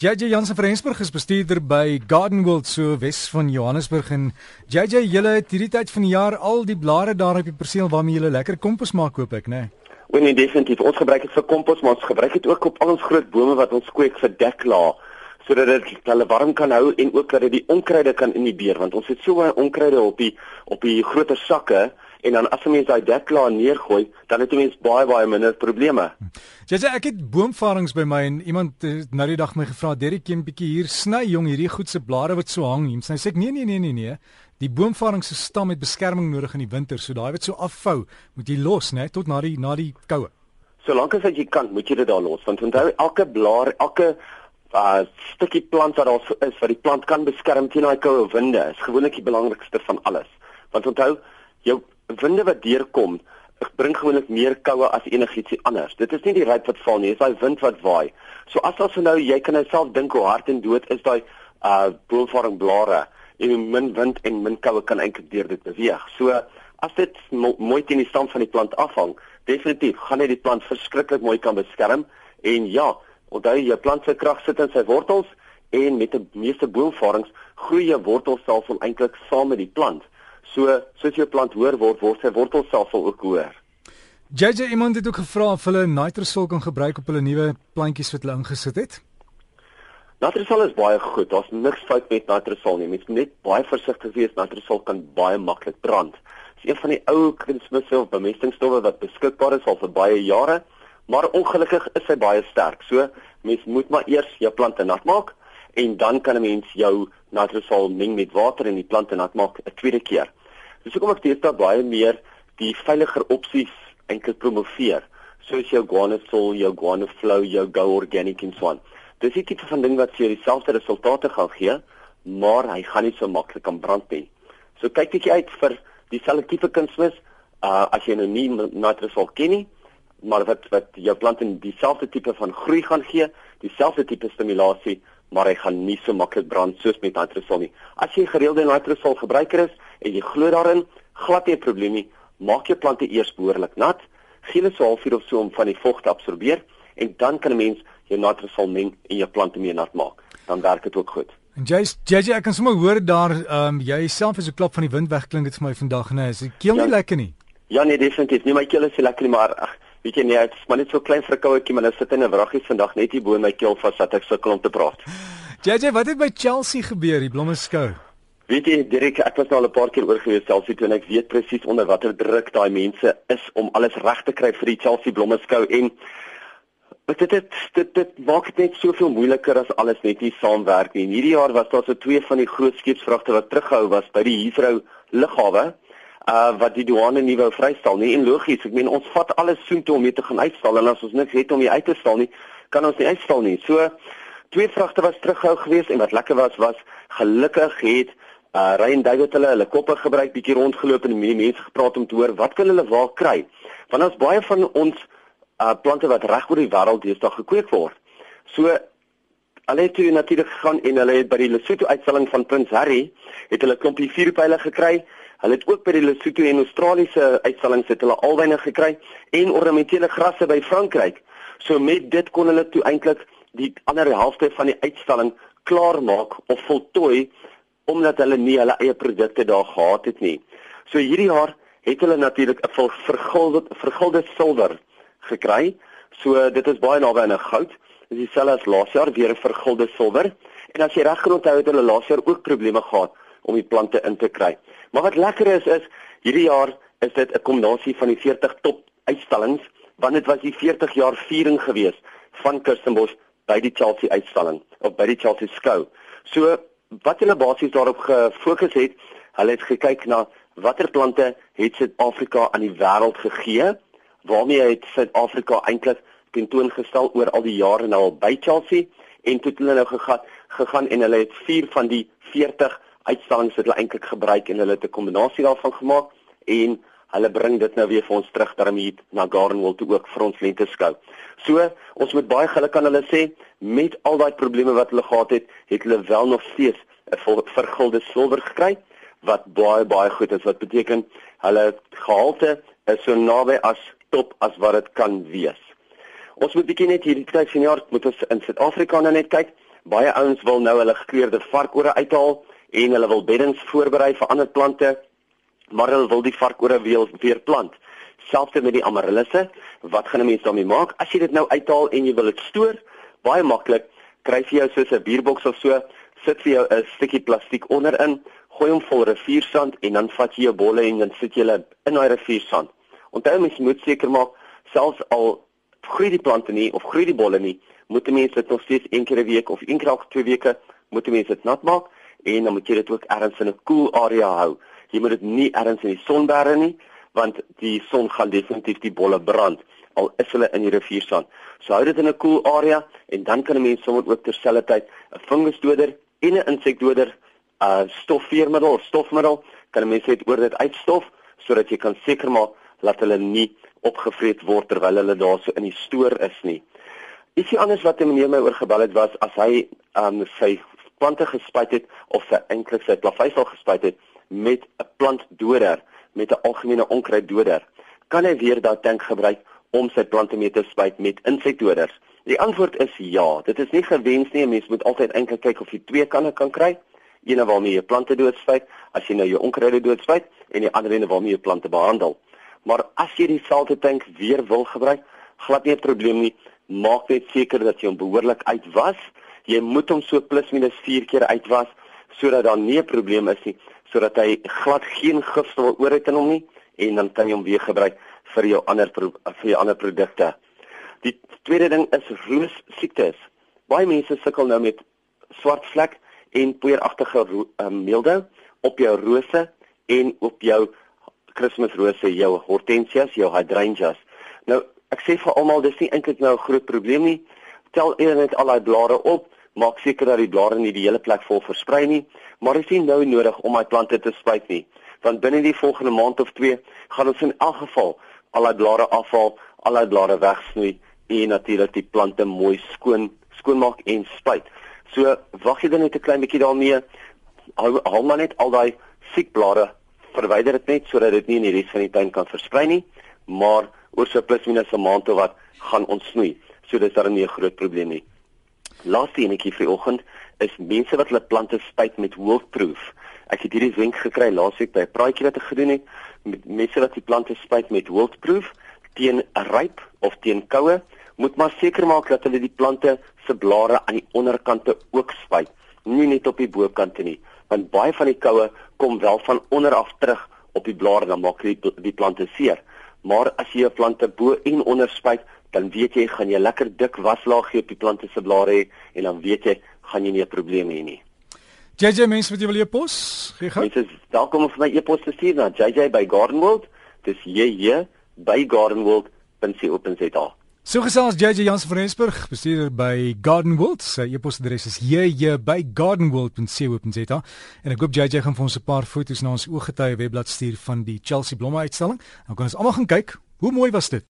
JJ Jansen van Rensburg is bestuurder by Garden World so Wes van Johannesburg en JJ julle het hierdie tyd van die jaar al die blare daar op die perseel waarmee julle lekker kompos maak koop ek nê. Nee? O nee definitief ons gebruik dit vir kompos maar ons gebruik dit ook op al ons groot bome wat ons kweek vir deklaar sodat dit hulle warm kan hou en ook dat dit die onkruide kan inhibeer want ons het so baie onkruide op die op die groter sakke en dan as 'n mens daai deklaar neergooi, dan het jy mens baie baie minder probleme. Jy sê ek het boomvarings by my en iemand nou die dag my gevra, "Derrick, jy 'n bietjie hier sny jong hierdie goed se blare wat so hang." En sy sê, "Nee, nee, nee, nee, nee. Die boomvaring se stam het beskerming nodig in die winter, so daai wat so afvou, moet jy los, né, tot na die na die koue." Solank as jy kan, moet jy dit daar los, want onthou elke blaar, elke uh stukkie plant wat daar is wat die plant kan beskerm teen daai koue winde, is gewoonlik die belangrikste van alles. Want onthou, jou winde wat deurkom bring gewoonlik meer koue as enigiets anders. Dit is nie die ruit wat val nie, dis daai wind wat waai. So as ons nou jy kan nou self dink hoe hard en dood is daai uh boomvorming blare en min wind en min koue kan eintlik deur dit beweeg. So as dit mo mooi teen die stam van die plant afhang, definitief gaan dit die plant verskriklik mooi kan beskerm en ja, onthou jy plant se krag sit in sy wortels en met die meeste boomvormings groei jou wortelstelsel eintlik saam met die plant. So soos jou plant hoër word, word sy wortelstelsel ook hoër. JJ iemand het ook gevra of hulle nitrosol kan gebruik op hulle nuwe plantjies wat hulle ingesit het. Nitrosol is baie goed. Daar's niks fout met nitrosol nie. Mens moet net baie versigtig wees. Nitrosol kan baie maklik brand. Dit is een van die ou kunsmisse of bemestingsstowwe wat beskikbaar is al vir baie jare, maar ongelukkig is hy baie sterk. So mens moet maar eers jou plante nat maak en dan kan 'n mens jou nitrosol meng met water en die plante nat maak 'n tweede keer. Dis hoekom ek steeds baie meer die veiliger opsies eintlik promoveer, soos jou Guanosol, jou Guanoflow, jou Go Organic en so aan. Dis nie tipe van ding wat vir dieselfde resultate gaan gee, maar hy gaan nie so maklik kan brand nie. So kyk bietjie uit vir dieselfde tipe kunsmis, uh as jy nou nie nitrosol ken nie, maar wat wat jou plant in dieselfde tipe van groei gaan gee, dieselfde tipe stimulasie maar hy gaan nie so maklik brand soos met nitrosol nie. As jy gereelde nitrosol gebruiker is en jy glo daarin, glad nie 'n probleem nie. Maak jou plante eers behoorlik nat, gee hulle so 'n halfuur of so om van die vog te absorbeer en dan kan 'n mens jou nitrosol meng en jou plante meer nat maak. Dan werk dit ook goed. En jy JJ ek kan sommer hoor daar ehm um, jy self is so klop van die wind weg klink dit vir my vandag, nee, is die keel nie ja, lekker nie. Ja nee, definitief. Nie my keel is lekker nie, maar ag Weet jy nee, dit's maar net so klein verkouetjie, maar nou sit in 'n wraggie vandag net hier bo in my keel vas dat ek sukkel om te praat. JJ, wat het by Chelsea gebeur, die blomme skou? Weet jy, Dirk, ek was nou al 'n paar keer oor gewees Chelsea toe en ek weet presies onder watter druk daai mense is om alles reg te kry vir die Chelsea blomme skou en dit dit dit dit maak dit net soveel moeiliker as alles net nie saamwerk nie. Hierdie jaar was daar so twee van die groot skeepsvragte wat teruggehou was by die Heathrow lughawe uh wat die douane nie wou vrystel nie. En logies, ek meen ons vat alles soontoe om hier te gaan uitstal en as ons niks het om hier uit te stal nie, kan ons nie uitstal nie. So twee vragte was terughou geweest en wat lekker was was gelukkig het uh Ryan David hulle hulle koppe gebruik bietjie rondgeloop en met mense gepraat om te hoor wat kan hulle waar kry. Want ons baie van ons uh plante wat reg oor die wêreld deesdae gekweek word. So hulle het toe natuurlik gegaan en hulle het by die Lesotho uitstalling van Prins Harry het hulle klompie vuurpyle gekry Hulle het ook by die Lesotho en Australiese uitstallings het hulle alwyne gekry en ornamentele grasse by Frankryk. So met dit kon hulle toe eintlik die ander helfte van die uitstalling klaar maak of voltooi omdat hulle nie hulle eie produkte daar gehad het nie. So hierdie jaar het hulle natuurlik 'n vergulde vergulde silwer gekry. So dit is baie naby aan 'n goud. Dis dieselfde as laas jaar weer 'n vergulde silwer. En as jy reg onthou het hulle laas jaar ook probleme gehad om die plante in te kry. Maar wat lekker is is hierdie jaar is dit 'n kombinasie van die 40 top uitstallings want dit was die 40 jaar viering gewees van Kirstenbosch by die Chelsea uitstalling of by die Chelsea skou. So wat hulle basies daarop gefokus het, hulle het gekyk na watter plante het Suid-Afrika aan die wêreld gegee? Waarmee het Suid-Afrika eintlik tentoongestel oor al die jare nou al by Chelsea en toe het hulle nou gegaan gegaan en hulle het 4 van die 40 uitstallings wat hulle eintlik gebruik en hulle het 'n kombinasie daarvan gemaak en hulle bring dit nou weer vir ons terug daarmee na Gardenwell toe ook vir ons lente skou. So, ons moet baie geluk aan hulle sê met al daai probleme wat hulle gehad het, het hulle wel nog steeds 'n vergulde silwer gekry wat baie baie goed is wat beteken hulle gehalte is so naby as top as wat dit kan wees. Ons moet bietjie net hierdie tyd van jaar moet ons in Suid-Afrika nou net kyk Baie ouens wil nou hulle gekleurde varkore uithaal en hulle wil beddings voorberei vir ander plante, maar hulle wil die varkore weer weer plant. Selfs met die amaryllis, wat gaan 'n mens daarmee maak? As jy dit nou uithaal en jy wil dit stoor, baie maklik, kry jy jou soos 'n bierboks of so, sit vir jou 'n stukkie plastiek onderin, gooi hom vol riviersand en dan vat jy jou bolle en dan sit jy hulle in daai riviersand. Onthou mens moet seker maak selfs al groei die plante nie of groei die bolle nie, moet mense dit nog steeds een keer 'n week of een keer elke twee weke moet mense dit nat maak en dan moet jy dit ook ergens in 'n koel cool area hou. Jy moet dit nie ergens in die son bære nie want die son gaan definitief die bolle brand al is hulle in die riviersand. So hou dit in 'n koel cool area en dan kan 'n mens sommer ook terselfdertyd 'n fungusdoder en 'n insekdoder, 'n uh, stofveermiddel of stofmiddel, kan 'n mens dit oor dit uitstof sodat jy kan seker maak dat hulle nie opgevreet word terwyl hulle daar so in die stoor is nie. Ietsie anders wat 'n meneer my oorgebel het was as hy um sy plante gespuit het of sy eintlik sy plaveisel gespuit het met 'n plantdoder, met 'n algemene onkruiddoder, kan hy weer daardie tank gebruik om sy plante mee te spuit met insektedoders? Die antwoord is ja. Dit is nie gewens nie. 'n Mens moet altyd eintlik kyk of jy twee kanne kan kry. Een waarmee jy plante doodspuit, as jy nou jou onkruide doodspuit en die ander een waarmee jy plante behandel. Maar as jy dieselfde tank weer wil gebruik, glad nie 'n probleem nie. Maak net seker dat jy hom behoorlik uitwas jy moet hom so plus minus 4 keer uitwas sodat daar nie 'n probleem is nie sodat hy glad geen gifstof oor het in hom nie en dan kan jy hom weer gebruik vir jou ander vir jou ander produkte. Die tweede ding is roos siektes. Baie mense sukkel nou met swart vlek en poeieragtige um, meeldou op jou rose en op jou Kersrose, jou hortensias, jou hydrangeas. Nou, ek sê vir almal dis nie eintlik nou 'n groot probleem nie. Tel eers net al daai blare op maak seker dat die blare nie die hele plek vol versprei nie, maar dit is nie nou nodig om my plante te spuit nie, want binne die volgende maand of 2 gaan ons in elk geval al die blare afhaal, al die blare wegsnoei en natuurlik die plante mooi skoon skoonmaak en spuit. So wag jy dan net 'n klein bietjie daarmee. Hou hou maar net al daai siek blare, verwyder dit net sodat dit nie in die res van die tuin kan versprei nie, maar oor so plus minus 'n maand of wat gaan ons snoei. So dis daar nie 'n groot probleem nie. Laaste enetjie vir oggend is mense wat hulle plante spuit met Wolfproof. Ek het hierdie wenk gekry laasweek by 'n praatjie wat ek gedoen het met mense wat die plante spuit met Wolfproof teen ryp of teen koue, moet maar seker maak dat hulle die plante se blare aan die onderkante ook spuit, nie net op die bokante nie, want baie van die koue kom wel van onder af terug op die blare dan maak die, die plante seer. Maar as jy jou plante bo en onder spuit, dan weet jy gaan jy lekker dik waslaag gee op die plante se blare hê en dan weet jy gaan jy nie 'n probleem hê nie. JJ mense wat jy wil e-pos, gee gou. Mense, welkom om vir my e-pos te stuur na JJ by Gardenwold. Dis JJ by gardenwold.co.za. So gesels JJ Jansen van Rensburg, bestuurder by Gardenwold. Sy e-posadres is jj by gardenwold.co.za. En ek hoop JJ gaan vir ons 'n paar foto's na ons ooggetuie webblad stuur van die Chelsea blomme uitstalling. Dan kan ons almal gaan kyk. Hoe mooi was dit?